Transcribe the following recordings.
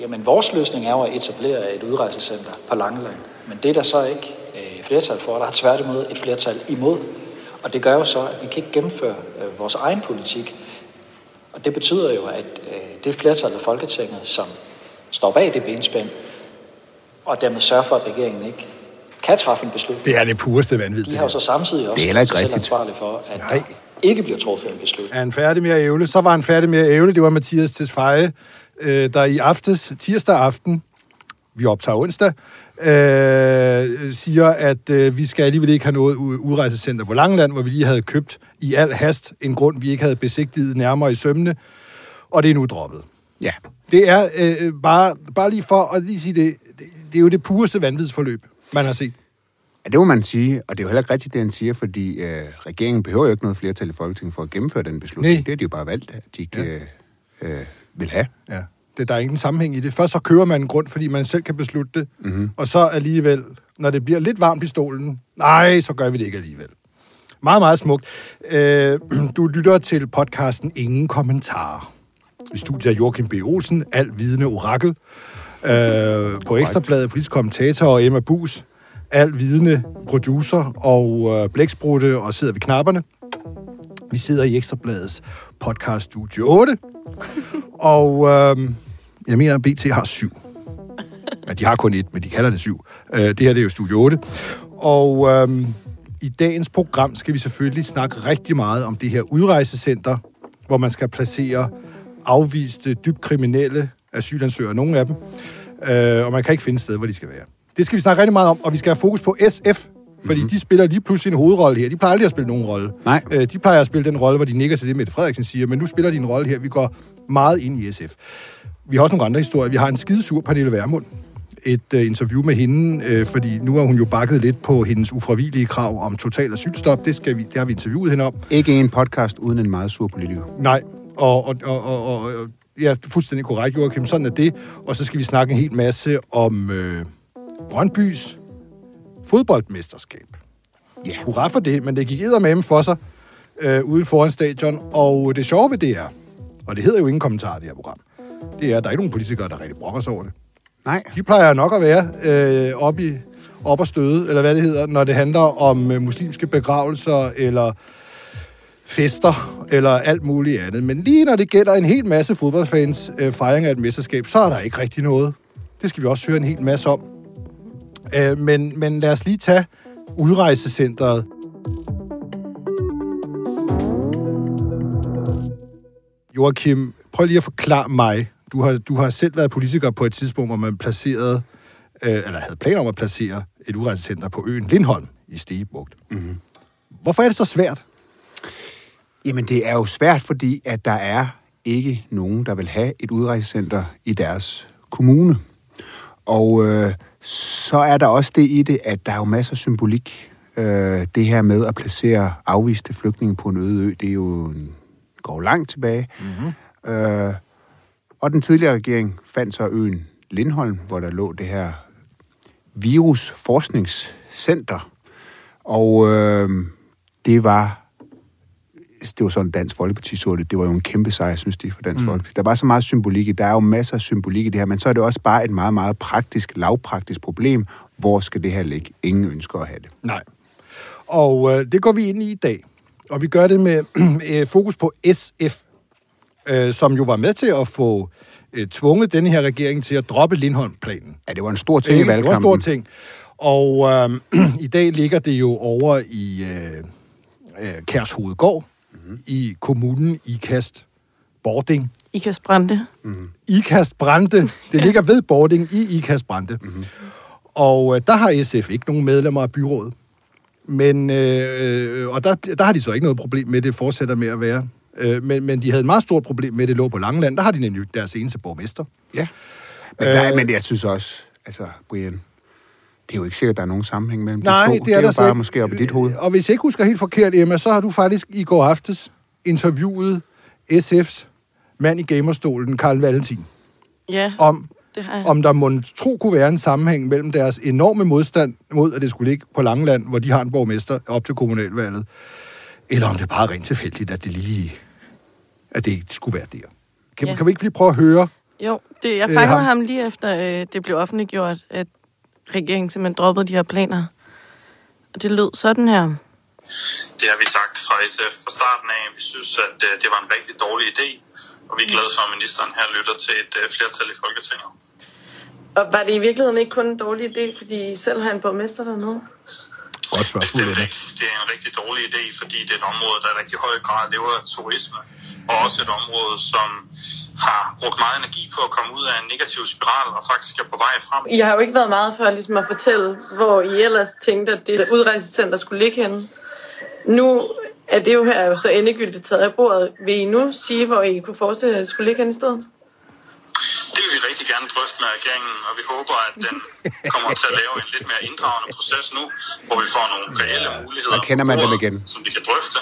Jamen, vores løsning er jo at etablere et udrejsecenter på Langeland. Men det er der så ikke øh, flertal for. Der er tværtimod et flertal imod. Og det gør jo så, at vi kan ikke gennemføre øh, vores egen politik. Og det betyder jo, at øh, det flertal af Folketinget, som står bag det benspænd, og dermed sørger for, at regeringen ikke kan træffe en beslutning. Det er det pureste vanvid. De har jo så samtidig også Det er selv rigtigt. ansvarlige for, at Nej. der ikke bliver truffet en beslutning. Er han færdig med at ævle? Så var han færdig med at ævle. Det var Mathias Tesfaye, øh, der i aftes, tirsdag aften, vi optager onsdag, øh, siger, at øh, vi skal alligevel ikke have noget udrejsecenter på Langeland, hvor vi lige havde købt i al hast en grund, vi ikke havde besigtiget nærmere i sømne, og det er nu droppet. Ja. Det er øh, bare, bare lige for at lige sige det, det, det er jo det pureste vanvidsforløb, man har set. Ja, det må man sige, og det er jo heller ikke rigtigt, det han siger, fordi øh, regeringen behøver jo ikke noget flertal i Folketinget for at gennemføre den beslutning. Nej. Det er de jo bare valgt, at de ikke øh, øh, vil have. Ja. Det, der er ingen sammenhæng i det. Først så kører man en grund, fordi man selv kan beslutte det, mm-hmm. og så alligevel, når det bliver lidt varmt i stolen, nej, så gør vi det ikke alligevel. Meget, meget smukt. Øh, du lytter til podcasten Ingen Kommentarer. I studiet er Joachim B. Olsen, alt vidende orakel. Øh, på Ekstrabladet, politisk kommentator og Emma Bus, alt vidende producer og øh, blæksprutte og sidder ved knapperne. Vi sidder i Ekstrabladets podcast Studio 8. Og øh, jeg mener, at BT har syv. Ja, de har kun et, men de kalder det syv. Øh, det her det er jo Studio 8. Og øh, i dagens program skal vi selvfølgelig snakke rigtig meget om det her udrejsecenter, hvor man skal placere afviste, dybt kriminelle asylansøgere, nogle af dem. Øh, og man kan ikke finde et sted, hvor de skal være. Det skal vi snakke rigtig meget om, og vi skal have fokus på SF, fordi mm-hmm. de spiller lige pludselig en hovedrolle her. De plejer aldrig at spille nogen rolle. Nej. Øh, de plejer at spille den rolle, hvor de nikker til det, Mette Frederiksen siger, men nu spiller de en rolle her. Vi går meget ind i SF. Vi har også nogle andre historier. Vi har en skidesur Pernille Vermund. Et øh, interview med hende, øh, fordi nu har hun jo bakket lidt på hendes ufravigelige krav om total asylstop. Det, skal vi, det har vi interviewet hende om. Ikke en podcast uden en meget sur politiker. Nej, og, og, og, og, og og- ja, fuldstændig korrekt, Joachim. Sådan er det. Og så skal vi snakke en hel masse om øh, Brøndbys fodboldmesterskab. Ja. Hurra for det, men det gik eddermame for sig øh, ude foran stadion. Og det sjove ved det er, og det hedder jo ingen kommentar, det her program, det er, at der er ikke nogen politikere, der rigtig brokker sig over det. Nej. De plejer nok at være øh, op, i, op og støde, eller hvad det hedder, når det handler om øh, muslimske begravelser, eller fester, eller alt muligt andet. Men lige når det gælder en hel masse fodboldfans øh, fejring af et mesterskab, så er der ikke rigtig noget. Det skal vi også høre en hel masse om. Øh, men, men lad os lige tage udrejsecentret. Joachim, prøv lige at forklare mig. Du har, du har selv været politiker på et tidspunkt, hvor man placerede, øh, eller havde planer om at placere et udrejsecenter på øen Lindholm i Stegebugt. Mm-hmm. Hvorfor er det så svært? Jamen, det er jo svært, fordi at der er ikke nogen, der vil have et udrejsecenter i deres kommune. Og øh, så er der også det i det, at der er jo masser af symbolik. Øh, det her med at placere afviste flygtninge på en øde ø, det er jo en, går langt tilbage. Mm-hmm. Øh, og den tidligere regering fandt så øen Lindholm, hvor der lå det her virusforskningscenter. Og øh, det var det var sådan Dansk Folkeparti så det. Det var jo en kæmpe sejr, synes de, for Dansk mm. Folkeparti. Der var så meget symbolik i. Der er jo masser af symbolik i det her, men så er det også bare et meget, meget praktisk, lavpraktisk problem. Hvor skal det her ligge? Ingen ønsker at have det. Nej. Og øh, det går vi ind i i dag. Og vi gør det med øh, fokus på SF, øh, som jo var med til at få øh, tvunget denne her regering til at droppe Lindholm-planen. Ja, det var en stor ting i Ikke? Det var en valgkampen. stor ting. Og øh, i dag ligger det jo over i øh, øh, Kærshovedgård, mm-hmm. i kommunen Ikast Bording. Ikas Brande. Ikast Brande. Det ligger ved Bording i Ikast Brande. Mm-hmm. Og øh, der har SF ikke nogen medlemmer af byrådet. Men, øh, og der, der har de så ikke noget problem med, det fortsætter med at være. Øh, men, men de havde et meget stort problem med, det lå på Langeland. Der har de nemlig deres eneste borgmester. Ja. Men, der, Øh. men jeg synes også, altså, Brian, det er jo ikke sikkert, at der er nogen sammenhæng mellem Nej, de to. det er, det er der jo så bare ikke. måske op i dit hoved. Og hvis jeg ikke husker helt forkert, Emma, så har du faktisk i går aftes interviewet SF's mand i gamerstolen, Karl Valentin, Ja, om, det har jeg. om der må tro kunne være en sammenhæng mellem deres enorme modstand mod, at det skulle ligge på Langeland, hvor de har en borgmester op til kommunalvalget, eller om det bare er rent tilfældigt, at det lige at det ikke skulle være der. Kan, Ja. kan vi ikke lige prøve at høre, Jo, det, jeg Øh, fangede ham. ham lige efter, øh, det blev offentliggjort, at regeringen simpelthen droppede de her planer. Og det lød sådan her. Det har vi sagt fra SF fra starten af. Vi synes, at øh, det var en rigtig dårlig idé, og vi er glade for, at ministeren her lytter til et øh, flertal i Folketinget. Og var det i virkeligheden ikke kun en dårlig idé, fordi I selv har en borgmester dernede? Godt spørgsmål, Bestemt Emma. ikke. Det er en rigtig dårlig idé, fordi det er et område, der i rigtig høj grad lever af turisme, og også et område, som har brugt meget energi på at komme ud af en negativ spiral, og faktisk er på vej frem. I har jo ikke været meget for ligesom at fortælle, hvor I ellers tænkte, at det udrejsecenter skulle ligge henne. Nu er det jo her jo så endegyldigt taget af bordet. Vil I nu sige, hvor I kunne forestille jer, at det skulle ligge henne i stedet? Det vil vi rigtig gerne drøfte med regeringen, og vi håber, at den kommer til at lave en lidt mere inddragende proces nu, hvor vi får nogle reelle muligheder, Så kender man dem igen. som vi kan drøfte.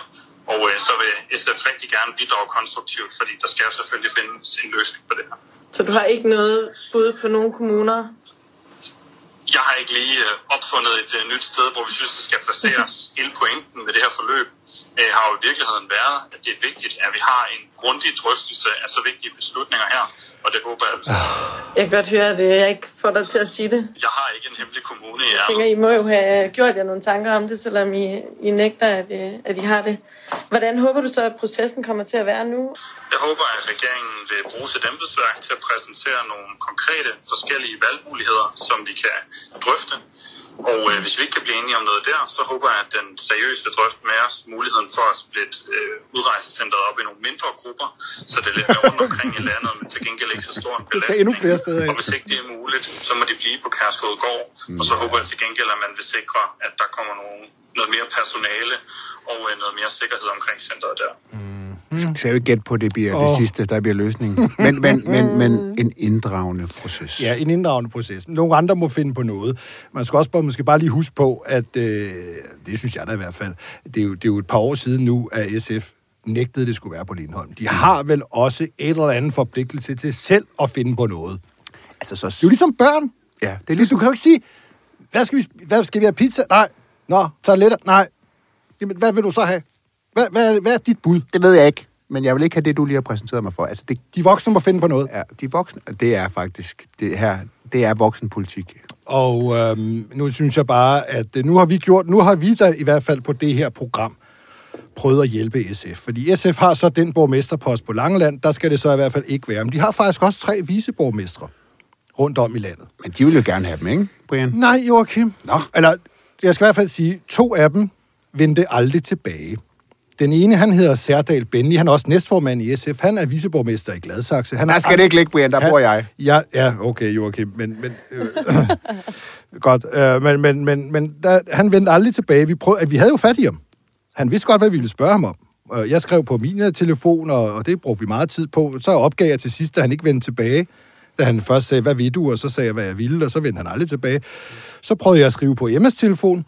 Og øh, så vil SF rigtig gerne bidrage konstruktivt, fordi der skal jo selvfølgelig findes en løsning på det her. Så du har ikke noget bud på nogle kommuner? Jeg har ikke lige øh, opfundet et øh, nyt sted, hvor vi synes, det skal placeres. Hele pointen med det her forløb øh, har jo i virkeligheden været, at det er vigtigt, at vi har en grundig drøftelse af så vigtige beslutninger her, og det håber jeg, Jeg kan godt høre, at øh, jeg ikke får dig til at sige det. jeg har ikke en hemmelig kommune i Jeg ærmet. tænker, I må jo have gjort jer nogle tanker om det, selvom I, I nægter, at, øh, at I har det. Hvordan håber du så, at processen kommer til at være nu? Jeg håber, at regeringen vil bruge sit embedsværk til at præsentere nogle konkrete forskellige valgmuligheder, som vi kan drøfte. Og øh, hvis vi ikke kan blive enige om noget der, så håber jeg, at den seriøst vil drøfte med os muligheden for at splitte øh, udrejsecentret op i nogle mindre grupper, så det er lidt mere rundt omkring i landet, men til gengæld ikke så stor en Det skal belastning. endnu flere steder Og hen. hvis ikke det er muligt, så må de blive på Kærshovedgård. Mm. Og så håber jeg til gengæld, at man vil sikre, at der kommer nogle, noget mere personale og øh, noget mere sikkerhed omkring centret der. Jeg skal jo ikke gætte på, at det bliver oh. det sidste, der bliver løsningen. Men, men, men, men en inddragende proces. Ja, en inddragende proces. Nogle andre må finde på noget. Man skal også bare, måske bare lige huske på, at øh, det synes jeg da i hvert fald, det er, jo, det er jo et par år siden nu, at SF nægtede, det skulle være på Lindholm. De har vel også et eller andet forpligtelse til selv at finde på noget. Altså, så... Det er jo ligesom børn. Ja, det er ligesom... du kan jo ikke sige, hvad skal, vi, hvad skal vi have pizza? Nej. Nå, toiletter? Nej. Jamen, hvad vil du så have? Hvad, hvad, hvad er dit bud? Det ved jeg ikke, men jeg vil ikke have det, du lige har præsenteret mig for. Altså, det, De voksne må finde på noget. er, de voksne, det er faktisk, det her, det er voksenpolitik. Og øhm, nu synes jeg bare, at øh, nu har vi gjort, nu har vi da i hvert fald på det her program prøvet at hjælpe SF. Fordi SF har så den borgmesterpost på Langeland, der skal det så i hvert fald ikke være. Men de har faktisk også tre viceborgmestre rundt om i landet. Men de vil jo gerne have dem, ikke, Brian? Nej, Joachim. Nå. Eller, jeg skal i hvert fald sige, to af dem vendte aldrig tilbage. Den ene, han hedder Særdal Benny, han er også næstformand i SF. Han er viceborgmester i Gladsaxe. Han Der er skal det ikke ligge, Brian, der han- bor jeg. Ja, ja, okay, Joachim, men... men øh, godt, øh, men, men, men, men der, han vendte aldrig tilbage. Vi, prøvede, vi havde jo fat i ham. Han vidste godt, hvad vi ville spørge ham om. Og Jeg skrev på min telefon, og, og det brugte vi meget tid på. Så opgav jeg til sidst, at han ikke vendte tilbage. Da han først sagde, hvad vil du? Og så sagde jeg, hvad jeg ville, og så vendte han aldrig tilbage. Så prøvede jeg at skrive på Emmas telefon,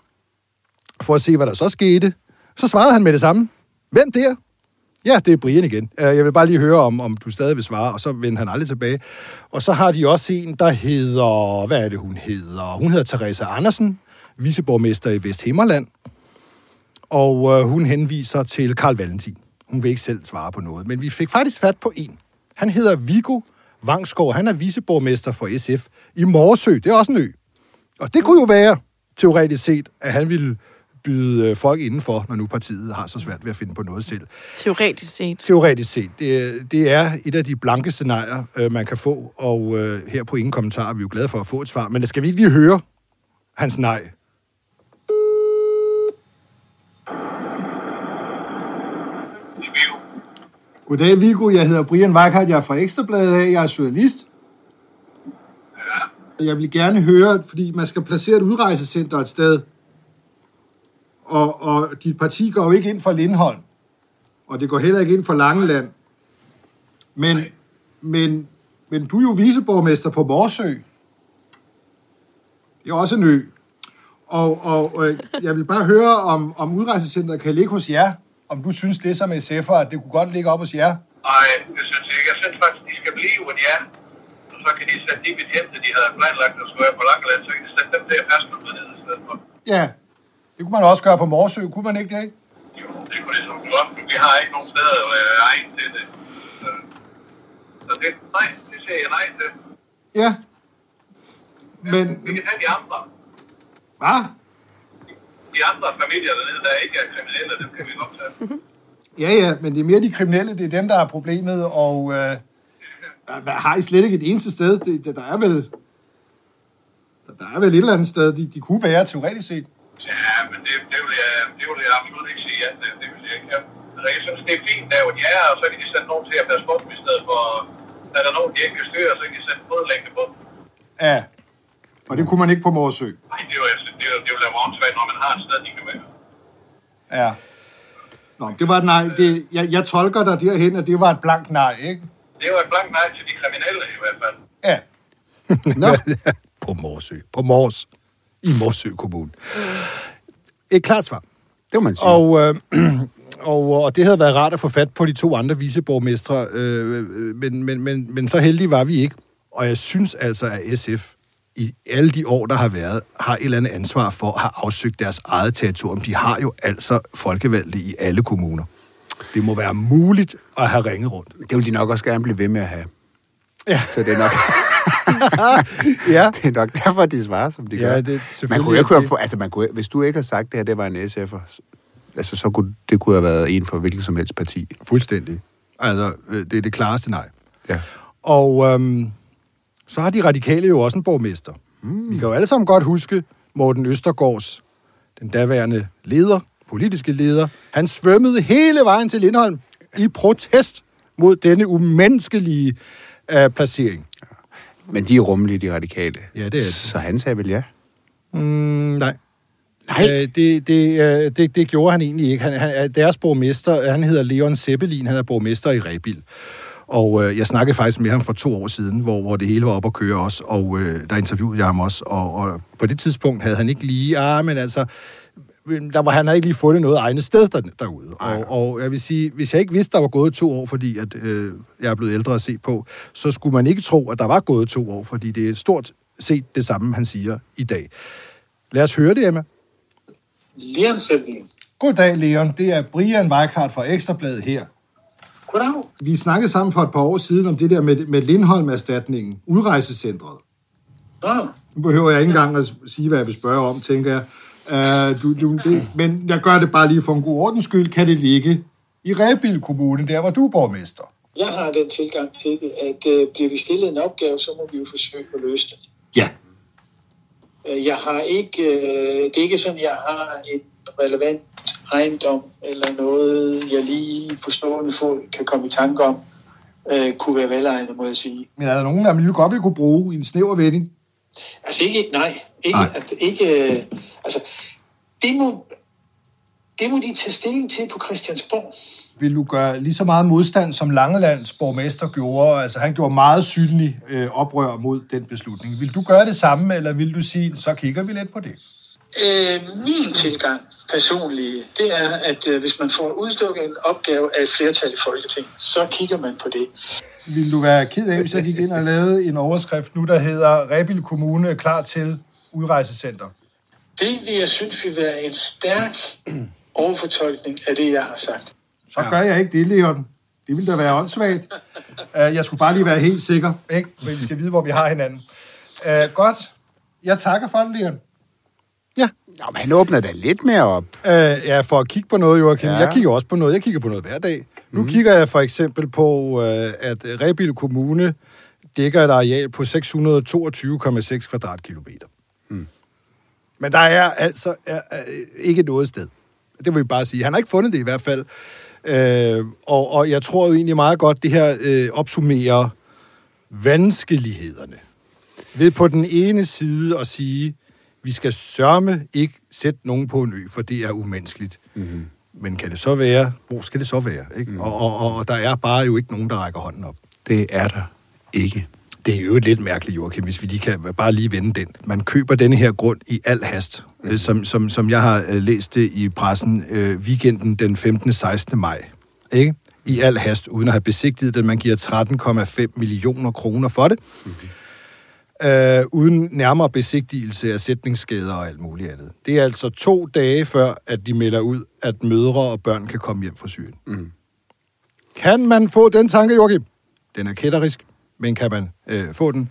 for at se, hvad der så skete. Så svarede han med det samme. Hvem der? Ja, det er Brian igen. Øh, jeg vil bare lige høre, om, om du stadig vil svare, og så vender han aldrig tilbage. Og så har de også en, der hedder... Hvad er det, hun hedder? Hun hedder Teresa Andersen, viceborgmester i Vesthimmerland. Og øh, hun henviser til Karl Valentin. Hun vil ikke selv svare på noget. Men vi fik faktisk fat på en. Han hedder Vigo Vangsgaard. Han er viceborgmester for SF i Morsø. Det er også en ø. Og det kunne jo være, teoretisk set, at han ville byde øh, folk indenfor, når nu partiet har så svært ved at finde på noget selv. Teoretisk set. Teoretisk set. Det, det er et af de blanke scenarier, øh, man kan få, og øh, her på ingen kommentar er vi jo glade for at få et svar. Men skal vi ikke lige høre hans nej? Goddag, Viggo. Jeg hedder Brian Weikart. Jeg er fra Ekstrabladet af. Jeg er journalist. Jeg vil gerne høre, fordi man skal placere et udrejsecenter et sted. Og, og dit parti går jo ikke ind for Lindholm. Og det går heller ikke ind for Langeland. Men, men, men du er jo viceborgmester på Morsø. Det er også en ø. Og, og øh, jeg vil bare høre, om, om udrejsecenteret kan ligge hos jer. Om du synes det som SF'er, at det kunne godt ligge op hos jer. Nej, det synes jeg ikke. Jeg synes faktisk, de skal blive, hvor de er. Og så kan de sætte de betjente, de havde planlagt at skulle være på Langeland, så kan de sætte dem der ned i stedet for. Ja, det kunne man også gøre på Morsø. Kunne man ikke det? Jo, det kunne de som godt, men vi har ikke nogen steder være egen til det. Så, Så det, nej, det siger jeg nej til. Ja. Men, Vi kan have de andre. hvad? De andre familier dernede, der ikke er kriminelle, dem kan vi godt tage. Ja, ja, men det er mere de kriminelle, det er dem, der er problemet, og øh, hvad- har I slet ikke et eneste sted? Det, der, der er vel... Der, der er vel et eller andet sted, de, de kunne være teoretisk set. Ja, men det, det, vil jeg, det vil jeg absolut ikke sige. Ja, det, det vil jeg ikke. Jeg, altså, jeg synes, det er fint, der hvor de er, og så kan de sætte nogen til at passe på dem i stedet for... Er der nogen, de ikke kan styre, så kan de sætte fodlænge på dem. Ja. Og det kunne man ikke på Morsø. Nej, det, var, det, det, det vil være åndssvagt, når man har et sted, de kan være. Ja. Nå, det var et nej. Det, jeg, jeg tolker dig derhen, at det var et blankt nej, ikke? Det var et blankt nej til de kriminelle i hvert fald. Ja. Nå. på Morsø. På Mors. I Morsø Kommune. Et klart svar. Det må man sige. Og, øh, og, og det havde været rart at få fat på de to andre viceborgmestre, øh, øh, men, men, men, men så heldige var vi ikke. Og jeg synes altså, at SF i alle de år, der har været, har et eller andet ansvar for at have afsøgt deres eget territorium. De har jo altså folkevalgte i alle kommuner. Det må være muligt at have ringet rundt. Det vil de nok også gerne blive ved med at have. Ja. Så det er nok, Ja, det er nok derfor, de svarer, som de Ja, gør. det- man kunne ikke få- altså, man kunne, hvis du ikke havde sagt det her, det var en SF'er, altså, så kunne det kunne have været en for hvilket som helst parti. fuldstændig. Altså, øh, det er det klareste nej. Ja. Og øhm, så har de radikale jo også en borgmester. Mm. Vi kan jo alle sammen godt huske Morten Østergaards, den daværende leder, politiske leder. Han svømmede hele vejen til Lindholm i protest mod denne umenneskelige øh, placering. Men de er rummelige, de radikale. Ja, det er de. Så han sagde vel ja. Mm, nej. Nej. Øh, det, det, øh, det, det gjorde han egentlig ikke. Han, han, deres borgmester, han hedder Leon Seppelin, han er borgmester i Rebil. Og øh, jeg snakkede faktisk med ham for to år siden, hvor, hvor det hele var op at køre også, og øh, der interviewede jeg ham også. Og, og på det tidspunkt havde han ikke lige, ah, men altså, der var, han havde ikke lige fundet noget egnet sted der, derude. Og, og jeg vil sige, hvis jeg ikke vidste, der var gået to år, fordi at, øh, jeg er blevet ældre at se på, så skulle man ikke tro, at der var gået to år, fordi det er stort set det samme, han siger i dag. Lad os høre det, Emma. Leon Selvin. Goddag, Leon. Det er Brian Weikart fra Ekstrabladet her. Goddag. Vi snakkede sammen for et par år siden om det der med, med Lindholm-erstatningen, udrejsecentret. Nå, Nu behøver jeg ikke engang at sige, hvad jeg vil spørge om, tænker jeg. Uh, du, du, det, men jeg gør det bare lige for en god ordens skyld. Kan det ligge i Rebil Kommune, der hvor du er borgmester? jeg har den tilgang til det, at øh, bliver vi stillet en opgave, så må vi jo forsøge at løse den. Ja. Øh, Jeg har ikke, øh, det er ikke sådan, jeg har en relevant ejendom eller noget, jeg lige på stående fod kan komme i tanke om, øh, kunne være velegnet, må jeg sige. Men er der nogen, der vi godt vil kunne bruge i en snæver vending? Altså ikke, nej, ikke, Nej. At, ikke øh, altså, det må, det må de tage stilling til på Christiansborg. Vil du gøre lige så meget modstand, som Langelands borgmester gjorde? Altså, han gjorde meget synlig øh, oprør mod den beslutning. Vil du gøre det samme, eller vil du sige, så kigger vi lidt på det? Øh, min tilgang personlige, det er, at øh, hvis man får udstukket en opgave af et flertal i Folketinget, så kigger man på det. Vil du være ked af, hvis jeg gik ind og lavede en overskrift nu, der hedder Rebil Kommune klar til udrejsecenter? Det vil jeg synes vil være en stærk overfortolkning af det, jeg har sagt. Så gør jeg ikke det, Leon. Det ville da være åndssvagt. Uh, jeg skulle bare lige være helt sikker, ikke? Men vi skal vide, hvor vi har hinanden. Uh, godt. Jeg takker for det, Leon. Ja. Nå, men han åbner da lidt mere op. Uh, ja, for at kigge på noget, Joachim. Ja. Jeg kigger også på noget. Jeg kigger på noget hver dag. Nu mm. kigger jeg for eksempel på, uh, at Rebil Kommune dækker et areal på 622,6 kvadratkilometer. Men der er altså er, er, ikke noget sted. Det vil vi bare sige. Han har ikke fundet det i hvert fald. Øh, og, og jeg tror jo egentlig meget godt, det her øh, opsummerer vanskelighederne. Ved på den ene side at sige, vi skal sørme ikke sætte nogen på en ø, for det er umenneskeligt. Mm-hmm. Men kan det så være, hvor skal det så være? Ikke? Mm. Og, og, og, og der er bare jo ikke nogen, der rækker hånden op. Det er der ikke. Det er jo lidt mærkeligt, Joachim, hvis vi lige kan bare lige vende den. Man køber denne her grund i al hast, mm. som, som, som jeg har øh, læst det i pressen øh, weekenden den 15. 16. maj. Ikke? I al hast, uden at have besigtiget det. Man giver 13,5 millioner kroner for det. Mm. Øh, uden nærmere besigtigelse af sætningsskader og alt muligt andet. Det er altså to dage før, at de melder ud, at mødre og børn kan komme hjem fra Syrien. Mm. Kan man få den tanke, Joachim? den er kætterisk, men kan man øh, få den,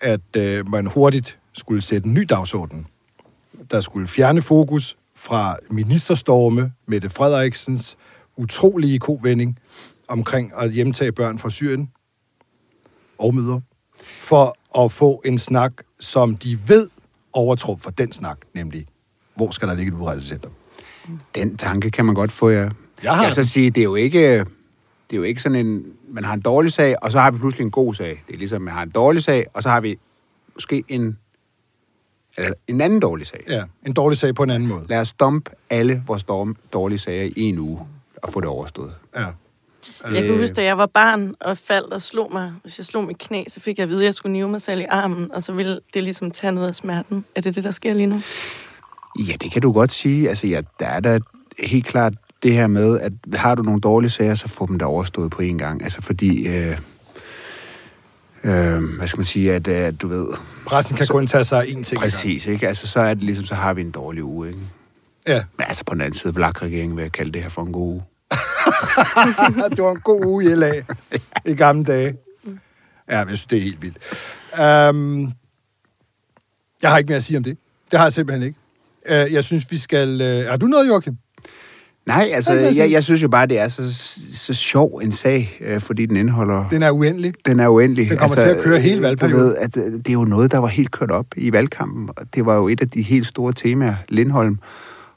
at øh, man hurtigt skulle sætte en ny dagsorden. Der skulle fjerne fokus fra ministerstorme, Mette Frederiksens utrolige kovending omkring at hjemtage børn fra Syrien og møder, for at få en snak, som de ved overtrumfer den snak, nemlig, hvor skal der ligge et udrejsecenter? Den tanke kan man godt få, ja. Jeg har jeg så sige, det er jo ikke... Det er jo ikke sådan en... Man har en dårlig sag, og så har vi pludselig en god sag. Det er ligesom, man har en dårlig sag, og så har vi måske en, eller en anden dårlig sag. Ja, en dårlig sag på en anden måde. Lad os dumpe alle vores dårlige sager i en uge og få det overstået. Ja. Jeg kan huske, da jeg var barn og faldt og slog mig. Hvis jeg slog mit knæ, så fik jeg at vide, at jeg skulle nive mig selv i armen, og så ville det ligesom tage noget af smerten. Er det det, der sker lige nu? Ja, det kan du godt sige. Altså, ja, der er da helt klart det her med, at har du nogle dårlige sager, så få dem da overstået på en gang. Altså, fordi... Øh, øh, hvad skal man sige, at, at du ved... Pressen kan Så- kun tage sig én ting. Præcis, ikke? Altså, så er det ligesom, så har vi en dårlig uge, ikke? Ja, Men altså, på den anden side, Vlak-regeringen vil jeg kalde det her for en god uge. det var en god uge i LA i gamle dage. Ja, men jeg synes, det er helt vildt. Um, jeg har ikke mere at sige om det. Det har jeg simpelthen ikke. Uh, jeg synes, vi skal... Uh, har du noget, Joachim? Nej, altså, jeg jeg, synes jo bare, det er så, så sjov en sag, øh, fordi den indeholder... Den er uendelig. Den er uendelig. Den kommer til at køre hele øh, valgperioden. Ved, at øh, det er jo noget, der var helt kørt op i valgkampen. og Det var jo et af de helt store temaer, Lindholm.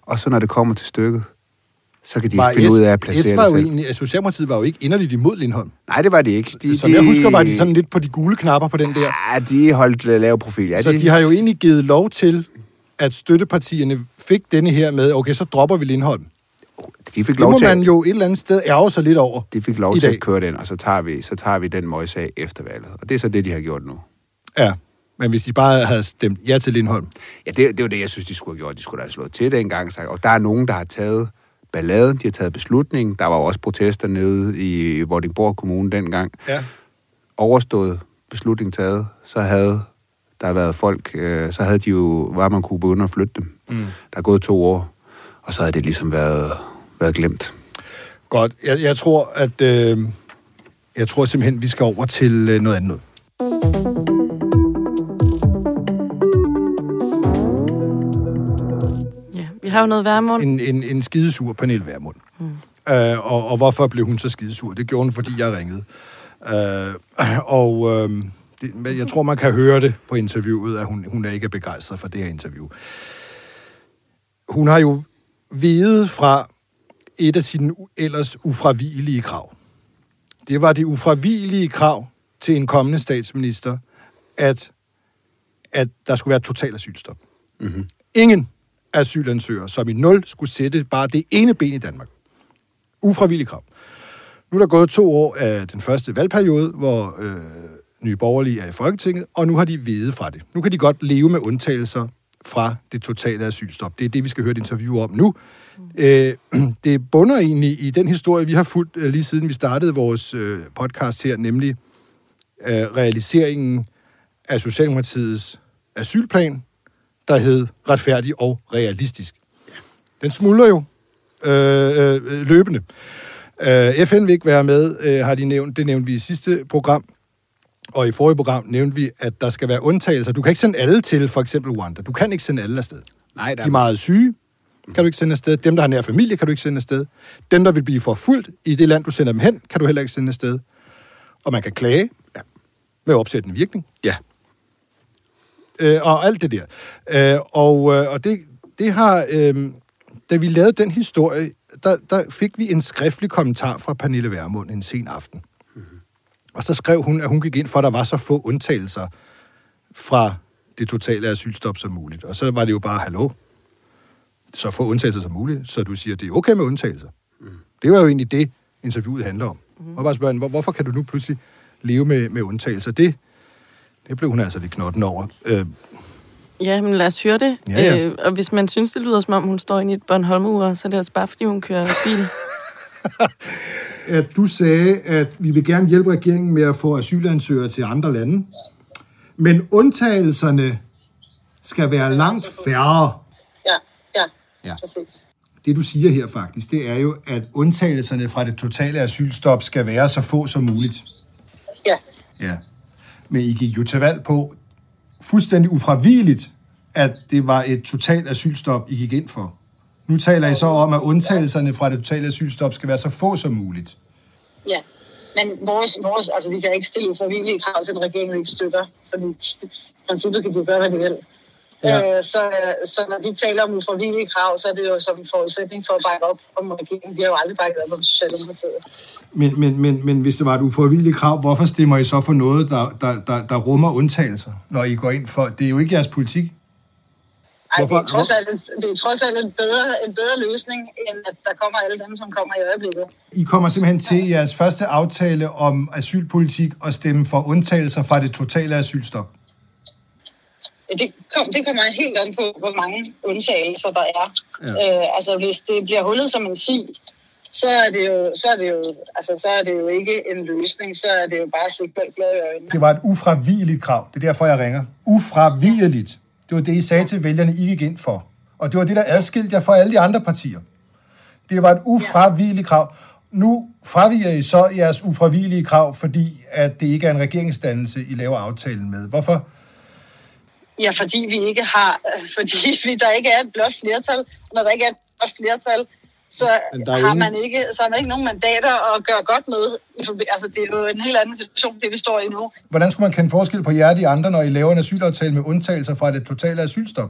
Og så når det kommer til stykket, så kan de ikke finde ud af at placere S var det jo selv. egentlig, at Socialdemokratiet var jo ikke inderligt imod Lindholm. Nej, det var de ikke. De, Som jeg husker, var de sådan lidt på de gule knapper på den der. Ja, de holdt lav profil. Ja, Så de har jo egentlig givet lov til, at støttepartierne fik denne her med, okay, så dropper vi Lindholm. De fik Det lov må til, man jo et eller andet sted ærge sig lidt over. de fik lov til dag. at køre den, og så tager vi, så tager vi den møgssag efter valget. Og det er så det, de har gjort nu. Ja, men hvis de bare havde stemt ja til Lindholm. Ja, det, det var det, jeg synes, de skulle have gjort. De skulle da have slået til dengang. og sagt, Og der er nogen, der har taget balladen, de har taget beslutningen. Der var jo også protester nede i Vordingborg Kommune dengang. Ja. Overstået beslutning taget, så havde der været folk, øh, så havde de jo, var man kunne begynde at flytte dem. Mm. Der er gået to år, og så havde det ligesom været, været glemt. Godt. Jeg, jeg tror, at øh, jeg tror simpelthen, vi skal over til øh, noget andet. Ja, vi har jo noget værmund. En, en, en skidesur Pernille Vermund. Mm. Øh, og, og hvorfor blev hun så skidesur? Det gjorde hun, fordi jeg ringede. Øh, og øh, det, jeg tror, man kan høre det på interviewet, at hun, hun er ikke begejstret for det her interview. Hun har jo vedet fra et af sine ellers ufravigelige krav. Det var det ufravigelige krav til en kommende statsminister, at, at der skulle være total asylstop. Mm-hmm. Ingen asylansøgere, som i nul skulle sætte bare det ene ben i Danmark. Ufravillig krav. Nu er der gået to år af den første valgperiode, hvor øh, Nye Borgerlige er i Folketinget, og nu har de vedet fra det. Nu kan de godt leve med undtagelser fra det totale asylstop. Det er det, vi skal høre et interview om nu. Øh, det bunder egentlig i den historie, vi har fulgt øh, lige siden vi startede vores øh, podcast her, nemlig øh, realiseringen af Socialdemokratiets asylplan, der hed retfærdig og realistisk. Den smuldrer jo øh, øh, løbende. Øh, FN vil ikke være med, øh, har de nævnt. Det nævnte vi i sidste program. Og i forrige program nævnte vi, at der skal være undtagelser. Du kan ikke sende alle til for eksempel Rwanda. Du kan ikke sende alle afsted. Nej, De er meget syge, kan du ikke sende afsted. Dem, der har nær familie, kan du ikke sende afsted. Dem, der vil blive forfulgt i det land, du sender dem hen, kan du heller ikke sende afsted. Og man kan klage Ja. med opsættende virkning. Ja. øh, og alt det der. Øh, og øh, og det, det har, øh, da vi lavede den historie, der, der fik vi en skriftlig kommentar fra Pernille Vermund en sen aften. Mm-hmm. Og så skrev hun, at hun gik ind for, at der var så få undtagelser fra det totale asylstop som muligt. Og så var det jo bare, hallo, så få undtagelser som muligt, så du siger, at det er okay med undtagelser. Mm. Det var jo egentlig det, interviewet handler om. Mm. Og bare spørge, hende, hvor, hvorfor kan du nu pludselig leve med, med undtagelser? Det, det blev hun altså lidt knotten over. Øh, Ja, men lad os høre det. Ja, ja. Øh, og hvis man synes, det lyder som om, hun står inde i et Bornholm-ur, så er det altså bare, fordi hun kører bil. at du sagde, at vi vil gerne hjælpe regeringen med at få asylansøgere til andre lande. Men undtagelserne skal være langt færre. Ja, præcis. Det du siger her faktisk, det er jo, at undtagelserne fra det totale asylstop skal være så få som muligt. Ja. Ja. Men I gik jo til valg på fuldstændig ufravigeligt, at det var et totalt asylstop, I gik ind for. Nu taler I så om, at undtagelserne fra det totale asylstop skal være så få som muligt. Ja, men vores, vores, altså vi kan ikke stille uforvillige krav til en regering, vi ikke støtter, fordi i princippet kan de gøre, hvad de vil. Ja. Øh, så, så når vi taler om uforvillige krav, så er det jo som en forudsætning for at bakke op om regeringen. Vi har jo aldrig bakket op om Socialdemokratiet. Men, men, men, men hvis det var et ufravigeligt krav, hvorfor stemmer I så for noget, der, der, der, der rummer undtagelser, når I går ind for... Det er jo ikke jeres politik. Ej, det, er trods alt, det er trods alt en bedre, en bedre løsning, end at der kommer alle dem, som kommer i øjeblikket. I kommer simpelthen til jeres første aftale om asylpolitik at stemme for undtagelser fra det totale asylstop. Det, kom, det kommer helt an på, hvor mange undtagelser der er. Ja. Øh, altså, hvis det bliver hullet som en si, så er det jo, så er det jo, altså, så er det jo ikke en løsning, så er det jo bare blå blå i øjnene. Det var et ufravigeligt krav. Det er derfor, jeg ringer. Ufravigeligt. Det var det, I sagde til vælgerne, I gik ind for. Og det var det, der adskilte jer fra alle de andre partier. Det var et ufravigeligt krav. Nu fraviger I så jeres ufravigelige krav, fordi at det ikke er en regeringsdannelse, I laver aftalen med. Hvorfor? Ja, fordi vi ikke har, øh, fordi vi, der ikke er et blot flertal. Når der ikke er et blot flertal, så har, man ikke, så har man ikke nogen mandater at gøre godt med. Altså, det er jo en helt anden situation, det vi står i nu. Hvordan skulle man kende forskel på jer og de andre, når I laver en asylaftale med undtagelser fra det totale asylstop?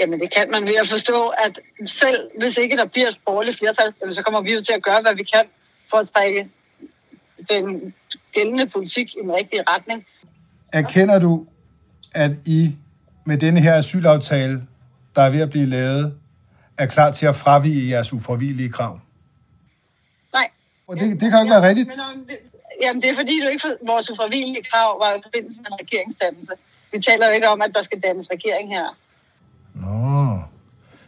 Jamen, det kan man ved at forstå, at selv hvis ikke der bliver et borgerligt flertal, jamen, så kommer vi jo til at gøre, hvad vi kan for at trække den gældende politik i den rigtige retning. Erkender du, at I med denne her asylaftale, der er ved at blive lavet, er klar til at fravige jeres ufravigelige krav? Nej. Og det, det kan jo ikke være rigtigt. Men om det, jamen, det er fordi, du ikke for, vores ufravigelige krav var i forbindelse med en regeringsdannelse. Vi taler jo ikke om, at der skal dannes regering her. Nå.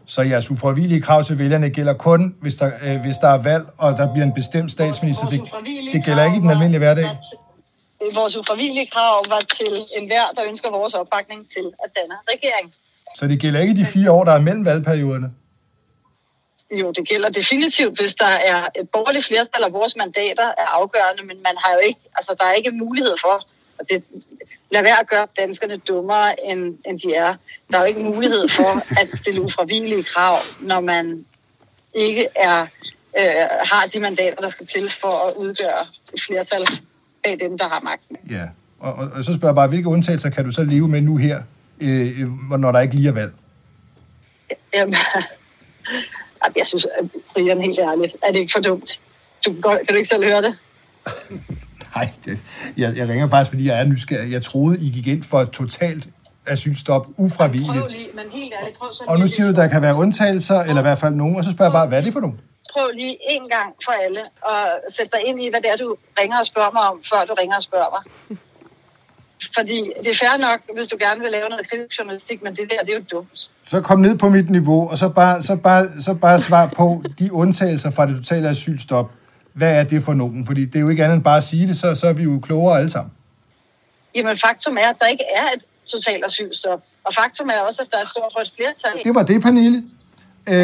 Så jeres ufravigelige krav til vælgerne gælder kun, hvis der, øh, hvis der er valg, og der bliver en bestemt statsminister. Det, det gælder ikke i den almindelige hverdag. til- Vores ufravigelige krav var til enhver, der ønsker vores opbakning til at danne regering. Så det gælder ikke de fire år, der er mellem valgperioderne. Jo, det gælder definitivt, hvis der er et borgerligt flertal, og vores mandater er afgørende, men man har jo ikke, altså der er ikke mulighed for, og det, lad være at gøre danskerne dummere, end, end de er. Der er jo ikke mulighed for at stille ufravigelige krav, når man ikke er, øh, har de mandater, der skal til for at udgøre et flertal bag dem, der har magten. Ja. Og, og, og så spørger jeg bare, hvilke undtagelser kan du så leve med nu her, øh, øh, når der ikke lige er valg? Jamen, jeg synes, at Brian, helt ærligt, er det ikke for dumt? Du, kan du ikke selv høre det? Nej, det, jeg, jeg ringer faktisk, fordi jeg er nysgerrig. Jeg troede, I gik ind for et totalt asylstop ufravigeligt. Prøv lige, men helt ærligt, prøv så Og nu siger du, at der kan være undtagelser, eller i hvert fald nogen, og så spørger jeg bare, hvad er det for nogen? Prøv lige en gang for alle og sætte dig ind i, hvad det er, du ringer og spørger mig om, før du ringer og spørger mig. Fordi det er fair nok, hvis du gerne vil lave noget kritisk journalistik, men det der, det er jo dumt. Så kom ned på mit niveau, og så bare, så bare, så bare svar på de undtagelser fra det totale asylstop. Hvad er det for nogen? Fordi det er jo ikke andet end bare at sige det, så, så er vi jo klogere alle sammen. Jamen faktum er, at der ikke er et totalt asylstop. Og faktum er også, at der er et stort rødt flertal. Det var det, Pernille. Øh,